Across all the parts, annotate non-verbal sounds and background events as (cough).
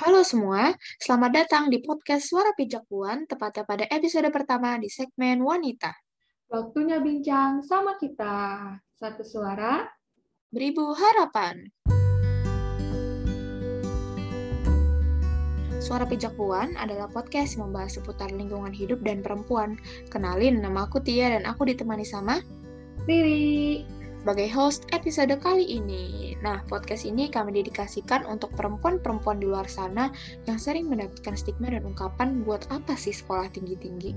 Halo semua, selamat datang di podcast Suara Pijakuan, tepatnya pada episode pertama di segmen Wanita. Waktunya bincang sama kita. Satu suara, Beribu harapan. Suara Pijakuan adalah podcast yang membahas seputar lingkungan hidup dan perempuan. Kenalin, nama aku Tia dan aku ditemani sama Riri. Sebagai host episode kali ini. Nah, podcast ini kami dedikasikan untuk perempuan-perempuan di luar sana yang sering mendapatkan stigma dan ungkapan buat apa sih sekolah tinggi-tinggi.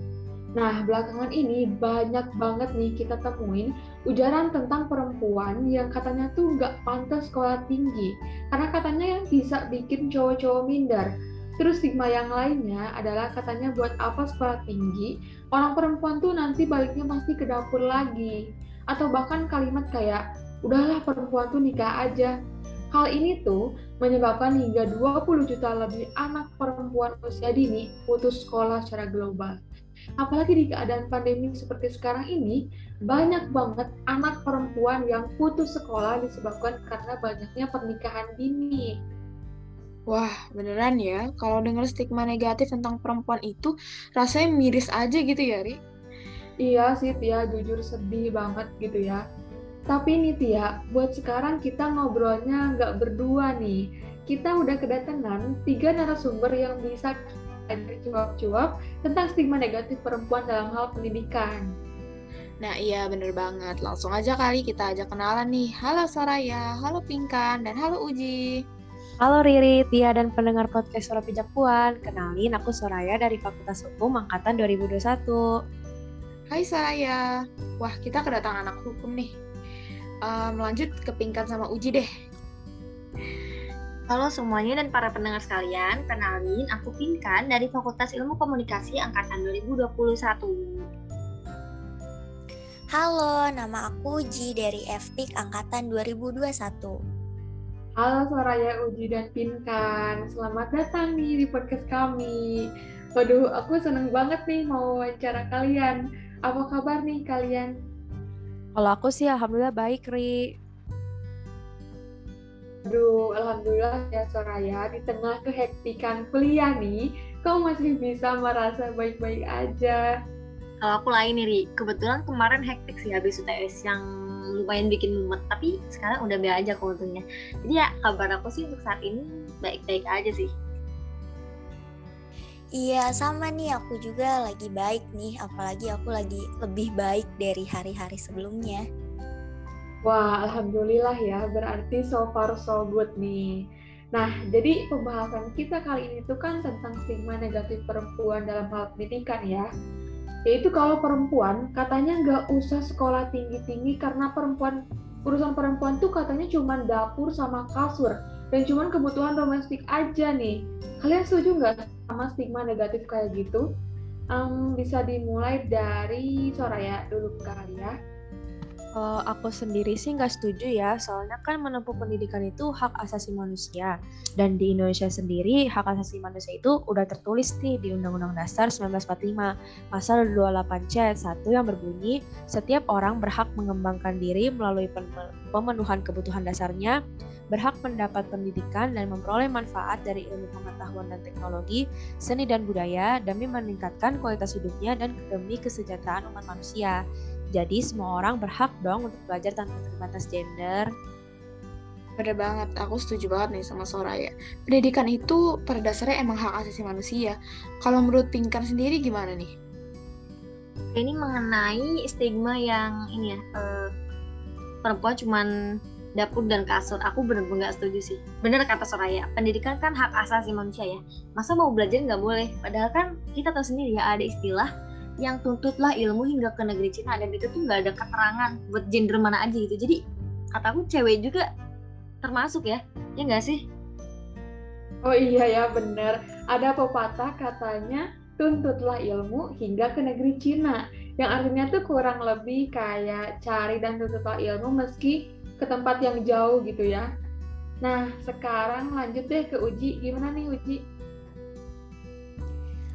Nah, belakangan ini banyak banget nih kita temuin ujaran tentang perempuan yang katanya tuh nggak pantas sekolah tinggi. Karena katanya yang bisa bikin cowok-cowok minder. Terus stigma yang lainnya adalah katanya buat apa sekolah tinggi, orang perempuan tuh nanti baliknya pasti ke dapur lagi. Atau bahkan kalimat kayak, udahlah perempuan tuh nikah aja. Hal ini tuh menyebabkan hingga 20 juta lebih anak perempuan usia dini putus sekolah secara global. Apalagi di keadaan pandemi seperti sekarang ini, banyak banget anak perempuan yang putus sekolah disebabkan karena banyaknya pernikahan dini. Wah, beneran ya, kalau denger stigma negatif tentang perempuan itu, rasanya miris aja gitu ya, Ri? Iya sih Tia, jujur sedih banget gitu ya. Tapi nih Tia, buat sekarang kita ngobrolnya nggak berdua nih. Kita udah kedatangan tiga narasumber yang bisa kita cuap-cuap tentang stigma negatif perempuan dalam hal pendidikan. Nah iya bener banget, langsung aja kali kita ajak kenalan nih. Halo Soraya, halo Pinkan, dan halo Uji. Halo Riri, Tia, dan pendengar podcast Suara Pijakuan. Kenalin, aku Soraya dari Fakultas Hukum Angkatan 2021. Hai Soraya, wah kita kedatangan anak hukum nih. Em, lanjut ke Pinkan sama Uji deh. Halo semuanya dan para pendengar sekalian, kenalin aku Pinkan dari Fakultas Ilmu Komunikasi Angkatan 2021. Halo, nama aku Ji dari FPIK Angkatan 2021. Halo Soraya, Uji, dan Pinkan. Selamat datang nih di podcast kami. Waduh, aku seneng banget nih mau wawancara kalian. Apa kabar nih kalian? Kalau aku sih Alhamdulillah baik, Ri. Aduh, Alhamdulillah ya Soraya, di tengah kehektikan kuliah nih, kau masih bisa merasa baik-baik aja. Kalau aku lain nih, Ri. kebetulan kemarin hektik sih habis UTS yang lumayan bikin mumet, tapi sekarang udah biasa aja kok untungnya. Jadi ya kabar aku sih untuk saat ini baik-baik aja sih. Iya, sama nih aku juga lagi baik nih, apalagi aku lagi lebih baik dari hari-hari sebelumnya. Wah, Alhamdulillah ya, berarti so far so good nih. Nah, jadi pembahasan kita kali ini tuh kan tentang stigma negatif perempuan dalam hal pendidikan ya. Yaitu kalau perempuan katanya nggak usah sekolah tinggi-tinggi karena perempuan urusan perempuan tuh katanya cuma dapur sama kasur dan cuma kebutuhan domestik aja nih. Kalian setuju nggak sama stigma negatif kayak gitu? Em, bisa dimulai dari Soraya dulu kali ya. Kalau aku sendiri sih nggak setuju ya, soalnya kan menempuh pendidikan itu hak asasi manusia. Dan di Indonesia sendiri, hak asasi manusia itu udah tertulis nih di Undang-Undang Dasar 1945, pasal 28C ayat 1 yang berbunyi, setiap orang berhak mengembangkan diri melalui pemenuhan kebutuhan dasarnya, berhak mendapat pendidikan dan memperoleh manfaat dari ilmu pengetahuan dan teknologi, seni dan budaya, demi meningkatkan kualitas hidupnya dan demi kesejahteraan umat manusia. Jadi semua orang berhak dong untuk belajar tanpa terbatas gender. Bener banget, aku setuju banget nih sama Soraya. Pendidikan itu pada dasarnya emang hak asasi manusia. Kalau menurut Pinkan sendiri gimana nih? Ini mengenai stigma yang ini ya, eh, perempuan cuman dapur dan kasur. Aku bener-bener nggak setuju sih. Bener kata Soraya, pendidikan kan hak asasi manusia ya. Masa mau belajar nggak boleh? Padahal kan kita tahu sendiri ya ada istilah yang tuntutlah ilmu hingga ke negeri Cina dan itu tuh nggak ada keterangan buat gender mana aja gitu. Jadi kataku cewek juga termasuk ya, ya nggak sih? Oh iya ya bener, ada pepatah katanya tuntutlah ilmu hingga ke negeri Cina. Yang artinya tuh kurang lebih kayak cari dan tuntutlah ilmu meski ke tempat yang jauh gitu ya. Nah sekarang lanjut deh ke Uji, gimana nih Uji?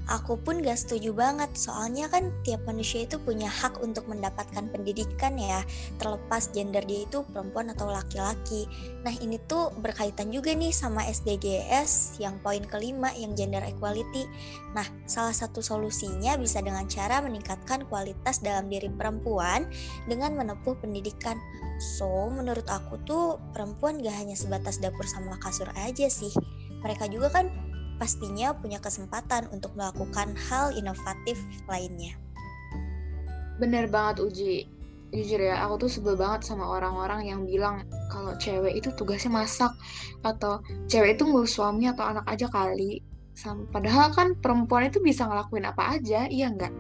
Aku pun gak setuju banget, soalnya kan tiap manusia itu punya hak untuk mendapatkan pendidikan ya, terlepas gender dia itu perempuan atau laki-laki. Nah ini tuh berkaitan juga nih sama SDGs yang poin kelima yang gender equality. Nah salah satu solusinya bisa dengan cara meningkatkan kualitas dalam diri perempuan dengan menempuh pendidikan. So menurut aku tuh perempuan gak hanya sebatas dapur sama kasur aja sih. Mereka juga kan pastinya punya kesempatan untuk melakukan hal inovatif lainnya. Bener banget Uji. Jujur ya, aku tuh sebel banget sama orang-orang yang bilang kalau cewek itu tugasnya masak atau cewek itu ngurus suami atau anak aja kali. Padahal kan perempuan itu bisa ngelakuin apa aja, iya nggak?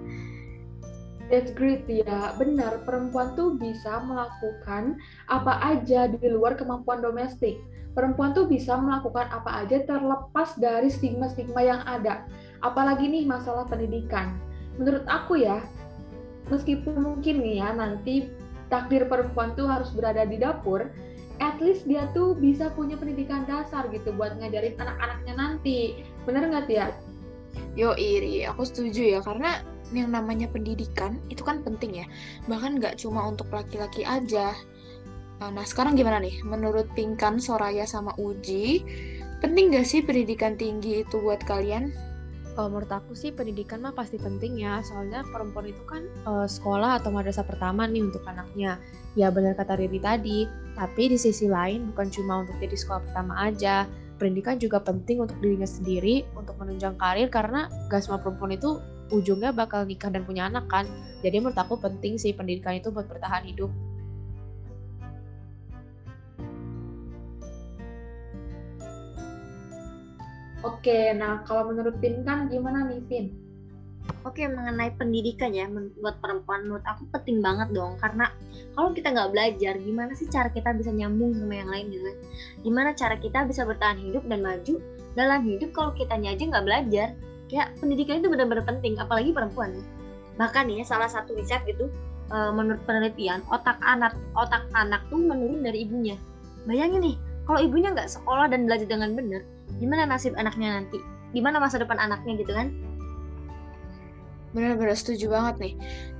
That's great ya, benar perempuan tuh bisa melakukan apa aja di luar kemampuan domestik perempuan tuh bisa melakukan apa aja terlepas dari stigma-stigma yang ada. Apalagi nih masalah pendidikan. Menurut aku ya, meskipun mungkin nih ya nanti takdir perempuan tuh harus berada di dapur, at least dia tuh bisa punya pendidikan dasar gitu buat ngajarin anak-anaknya nanti. Bener nggak ya? Yo iri, aku setuju ya karena yang namanya pendidikan itu kan penting ya. Bahkan nggak cuma untuk laki-laki aja, Eh, nah sekarang gimana nih? Menurut Pinkan, Soraya, sama Uji, penting gak sih pendidikan tinggi itu buat kalian? Kalau menurut aku sih pendidikan mah pasti penting ya, soalnya perempuan itu kan uh, sekolah atau madrasah pertama nih untuk anaknya. Ya benar kata Riri tadi, tapi di sisi lain bukan cuma untuk jadi sekolah pertama aja, pendidikan juga penting untuk dirinya sendiri, untuk menunjang karir karena gak semua perempuan itu ujungnya bakal nikah dan punya anak kan. Jadi menurut aku penting sih pendidikan itu buat bertahan hidup. Oke, nah kalau menurut Pin kan gimana nih Pin? Oke, mengenai pendidikan ya, buat perempuan menurut aku penting banget dong. Karena kalau kita nggak belajar, gimana sih cara kita bisa nyambung sama yang lain gitu? Gimana cara kita bisa bertahan hidup dan maju dalam hidup kalau kita aja nggak belajar? Ya, pendidikan itu benar-benar penting, apalagi perempuan ya. Bahkan ya, salah satu riset gitu, menurut penelitian, otak anak otak anak tuh menurun dari ibunya. Bayangin nih, kalau ibunya nggak sekolah dan belajar dengan benar, gimana nasib anaknya nanti gimana masa depan anaknya gitu kan benar-benar setuju banget nih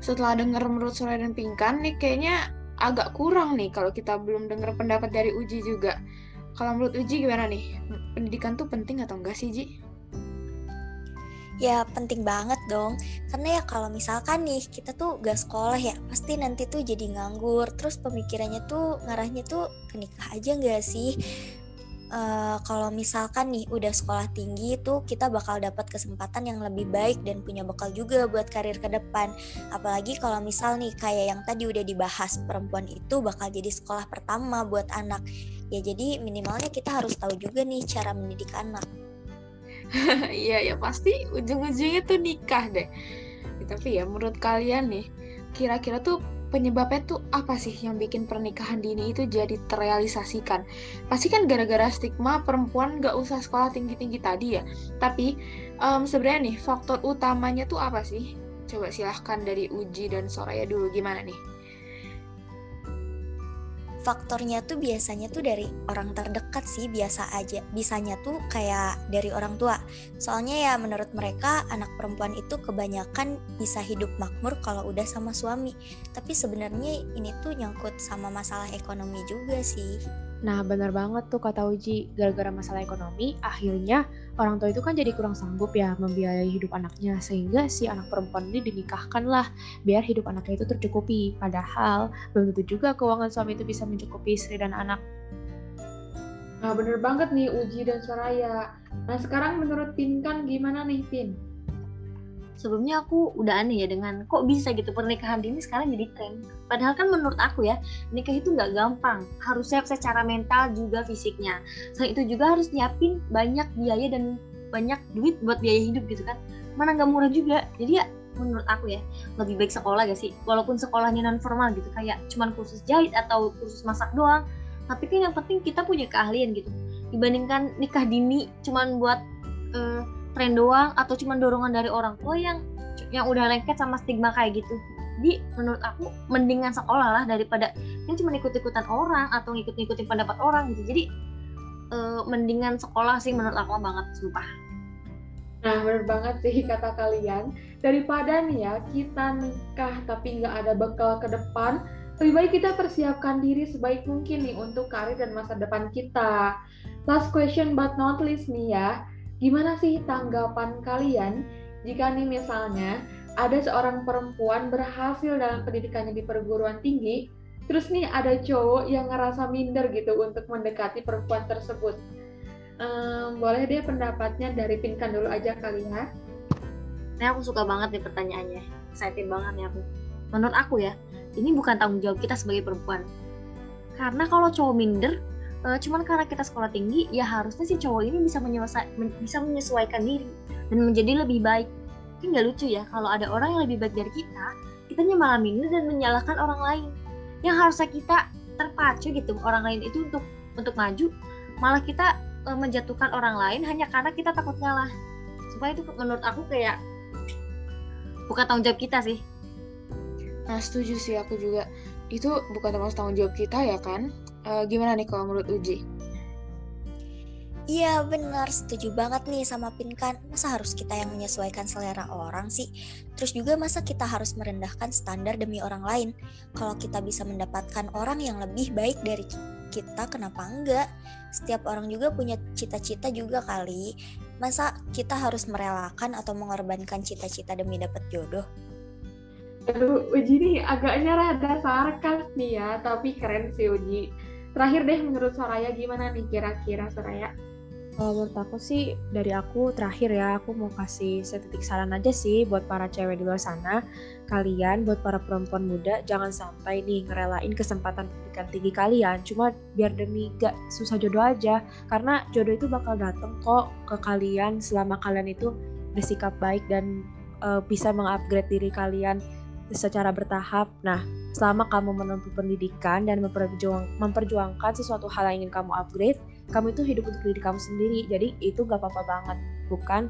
setelah denger menurut Soraya dan Pingkan nih kayaknya agak kurang nih kalau kita belum dengar pendapat dari Uji juga kalau menurut Uji gimana nih pendidikan tuh penting atau enggak sih Ji? Ya penting banget dong, karena ya kalau misalkan nih kita tuh gak sekolah ya, pasti nanti tuh jadi nganggur, terus pemikirannya tuh ngarahnya tuh ke nikah aja gak sih? uh, kalau misalkan nih udah sekolah tinggi itu kita bakal dapat kesempatan yang lebih baik dan punya bekal juga buat karir ke depan. Apalagi kalau misal nih kayak yang tadi udah dibahas perempuan itu bakal jadi sekolah pertama buat anak. Ya jadi minimalnya kita harus tahu juga nih cara mendidik anak. (laughs) Iya ya pasti ujung-ujungnya tuh nikah deh. Tapi ya menurut kalian nih kira-kira tuh penyebabnya tuh apa sih yang bikin pernikahan dini itu jadi terrealisasikan? Pasti kan gara-gara stigma perempuan gak usah sekolah tinggi-tinggi tadi ya. Tapi um, sebenarnya nih faktor utamanya tuh apa sih? Coba silahkan dari Uji dan Soraya dulu gimana nih? Faktornya tuh biasanya tuh dari orang terdekat sih biasa aja. Bisanya tuh kayak dari orang tua. Soalnya ya menurut mereka anak perempuan itu kebanyakan bisa hidup makmur kalau udah sama suami. Tapi sebenarnya ini tuh nyangkut sama masalah ekonomi juga sih Nah, benar banget tuh kata Uji, gara-gara masalah ekonomi, akhirnya orang tua itu kan jadi kurang sanggup ya membiayai hidup anaknya, sehingga si anak perempuan ini dinikahkan lah, biar hidup anaknya itu tercukupi. Padahal, belum tentu juga keuangan suami itu bisa mencukupi istri dan anak. Nah, bener banget nih Uji dan Soraya. Nah, sekarang menurut Pinkan gimana nih, Pin? Sebelumnya aku udah aneh ya dengan kok bisa gitu pernikahan dini sekarang jadi tren. Padahal kan menurut aku ya nikah itu nggak gampang. Harus siap secara mental juga fisiknya. Selain itu juga harus nyiapin banyak biaya dan banyak duit buat biaya hidup gitu kan. Mana nggak murah juga. Jadi ya menurut aku ya lebih baik sekolah gak sih? Walaupun sekolahnya non formal gitu kayak cuman kursus jahit atau kursus masak doang. Tapi kan yang penting kita punya keahlian gitu. Dibandingkan nikah dini cuman buat uh, tren doang atau cuma dorongan dari orang tua yang yang udah lengket sama stigma kayak gitu jadi menurut aku mendingan sekolah lah daripada yang cuma ikut-ikutan orang atau ngikut-ngikutin pendapat orang gitu jadi uh, mendingan sekolah sih menurut aku banget sumpah Nah, bener banget sih kata kalian. Daripada nih ya, kita nikah tapi nggak ada bekal ke depan, lebih baik kita persiapkan diri sebaik mungkin nih untuk karir dan masa depan kita. Last question but not least nih ya, gimana sih tanggapan kalian jika nih misalnya ada seorang perempuan berhasil dalam pendidikannya di perguruan tinggi, terus nih ada cowok yang ngerasa minder gitu untuk mendekati perempuan tersebut Um, boleh deh pendapatnya dari Pinkan dulu aja kali ya. Ini aku suka banget nih pertanyaannya. Excited banget nih aku. Menurut aku ya, ini bukan tanggung jawab kita sebagai perempuan. Karena kalau cowok minder, uh, cuman karena kita sekolah tinggi, ya harusnya si cowok ini bisa, bisa menyesuaikan diri dan menjadi lebih baik. Kan nggak lucu ya kalau ada orang yang lebih baik dari kita, kita malah minder dan menyalahkan orang lain. Yang harusnya kita terpacu gitu orang lain itu untuk untuk maju, malah kita uh, menjatuhkan orang lain hanya karena kita takut ngalah supaya itu menurut aku kayak bukan tanggung jawab kita sih nah setuju sih aku juga itu bukan termasuk tanggung jawab kita ya kan uh, gimana nih kalau menurut Uji Iya benar, setuju banget nih sama Pinkan. Masa harus kita yang menyesuaikan selera orang sih? Terus juga masa kita harus merendahkan standar demi orang lain? Kalau kita bisa mendapatkan orang yang lebih baik dari kita, kenapa enggak? Setiap orang juga punya cita-cita juga kali. Masa kita harus merelakan atau mengorbankan cita-cita demi dapat jodoh? Aduh, Uji nih agaknya rada sarkas nih ya, tapi keren sih Uji. Terakhir deh menurut Soraya gimana nih kira-kira Soraya? Kalau menurut aku sih dari aku terakhir ya aku mau kasih setitik saran aja sih buat para cewek di luar sana kalian buat para perempuan muda jangan sampai nih ngerelain kesempatan pendidikan tinggi kalian cuma biar demi gak susah jodoh aja karena jodoh itu bakal dateng kok ke kalian selama kalian itu bersikap baik dan uh, bisa mengupgrade diri kalian secara bertahap. Nah, selama kamu menempuh pendidikan dan memperjuang, memperjuangkan sesuatu hal yang ingin kamu upgrade, kamu itu hidup untuk diri kamu sendiri. Jadi itu gak apa-apa banget. Bukan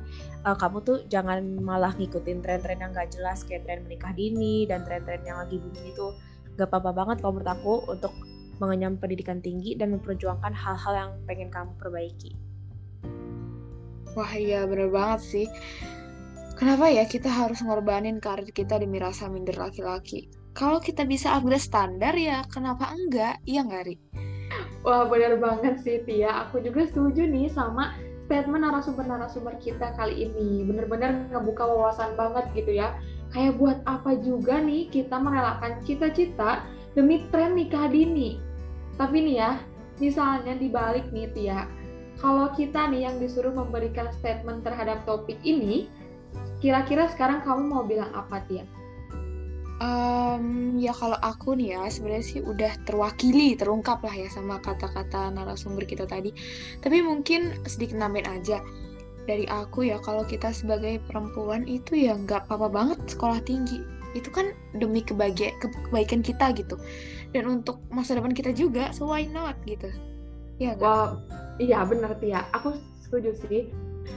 uh, kamu tuh jangan malah ngikutin tren-tren yang gak jelas kayak tren menikah dini dan tren-tren yang lagi booming itu. Gak apa-apa banget kalau menurut aku untuk mengenyam pendidikan tinggi dan memperjuangkan hal-hal yang pengen kamu perbaiki. Wah iya bener banget sih. Kenapa ya kita harus ngorbanin karir kita demi rasa minder laki-laki kalau kita bisa upgrade standar ya kenapa enggak iya nggak Ri? Wah benar banget sih Tia. Aku juga setuju nih sama statement narasumber-narasumber kita kali ini. Bener-bener ngebuka wawasan banget gitu ya. Kayak buat apa juga nih kita merelakan cita-cita demi tren nikah dini. Tapi nih ya, misalnya dibalik nih Tia, kalau kita nih yang disuruh memberikan statement terhadap topik ini, kira-kira sekarang kamu mau bilang apa Tia? Um, ya kalau aku nih ya sebenarnya sih udah terwakili, terungkap lah ya sama kata-kata narasumber kita tadi. Tapi mungkin sedikit nambahin aja dari aku ya kalau kita sebagai perempuan itu ya nggak apa-apa banget sekolah tinggi. Itu kan demi kebahagia kebaikan kita gitu. Dan untuk masa depan kita juga, so why not gitu. Ya? Wow, iya benar Tia. Aku setuju sih.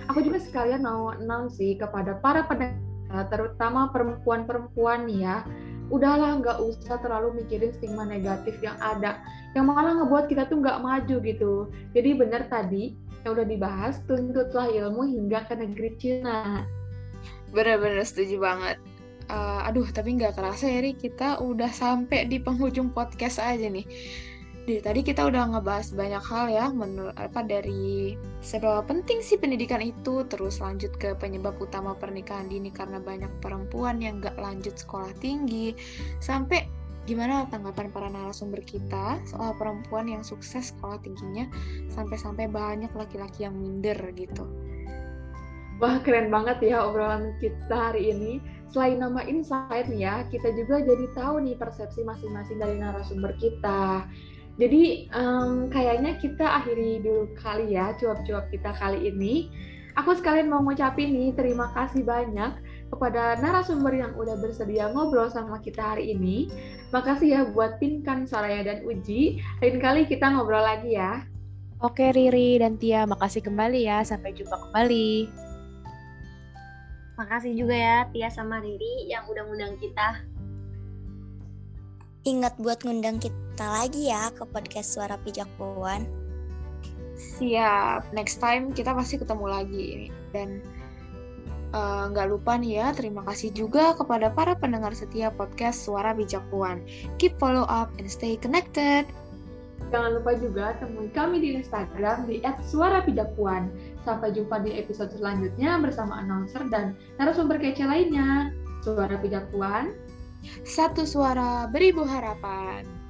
Aku juga sekalian mau enam sih kepada para pendengar terutama perempuan-perempuan ya. Udahlah nggak usah terlalu mikirin stigma negatif yang ada. Yang malah ngebuat kita tuh nggak maju gitu. Jadi benar tadi yang udah dibahas tuntutlah ilmu hingga ke negeri Cina. Bener-bener setuju banget. Uh, aduh tapi nggak kerasa ya Ri kita udah sampai di penghujung podcast aja nih dari tadi kita udah ngebahas banyak hal ya menurut apa dari seberapa penting sih pendidikan itu terus lanjut ke penyebab utama pernikahan dini karena banyak perempuan yang gak lanjut sekolah tinggi sampai gimana tanggapan para narasumber kita soal perempuan yang sukses sekolah tingginya sampai-sampai banyak laki-laki yang minder gitu. Wah keren banget ya obrolan kita hari ini. Selain nama insight nih ya, kita juga jadi tahu nih persepsi masing-masing dari narasumber kita. Jadi um, kayaknya kita akhiri dulu kali ya cuap-cuap kita kali ini. Aku sekalian mau ngucapin nih terima kasih banyak kepada narasumber yang udah bersedia ngobrol sama kita hari ini. Makasih ya buat Pinkan, Saraya, dan Uji. Lain kali kita ngobrol lagi ya. Oke Riri dan Tia, makasih kembali ya. Sampai jumpa kembali. Makasih juga ya Tia sama Riri yang udah ngundang kita. Ingat buat ngundang kita lagi ya ke podcast Suara Pijak Puan. Siap, next time kita pasti ketemu lagi. Dan Eh, nggak uh, lupa nih ya, terima kasih juga kepada para pendengar setia podcast Suara Bijak Puan. Keep follow up and stay connected. Jangan lupa juga temui kami di Instagram di @suarabijakpuan. Sampai jumpa di episode selanjutnya bersama announcer dan narasumber kece lainnya. Suara Bijak Puan. Satu suara beribu harapan.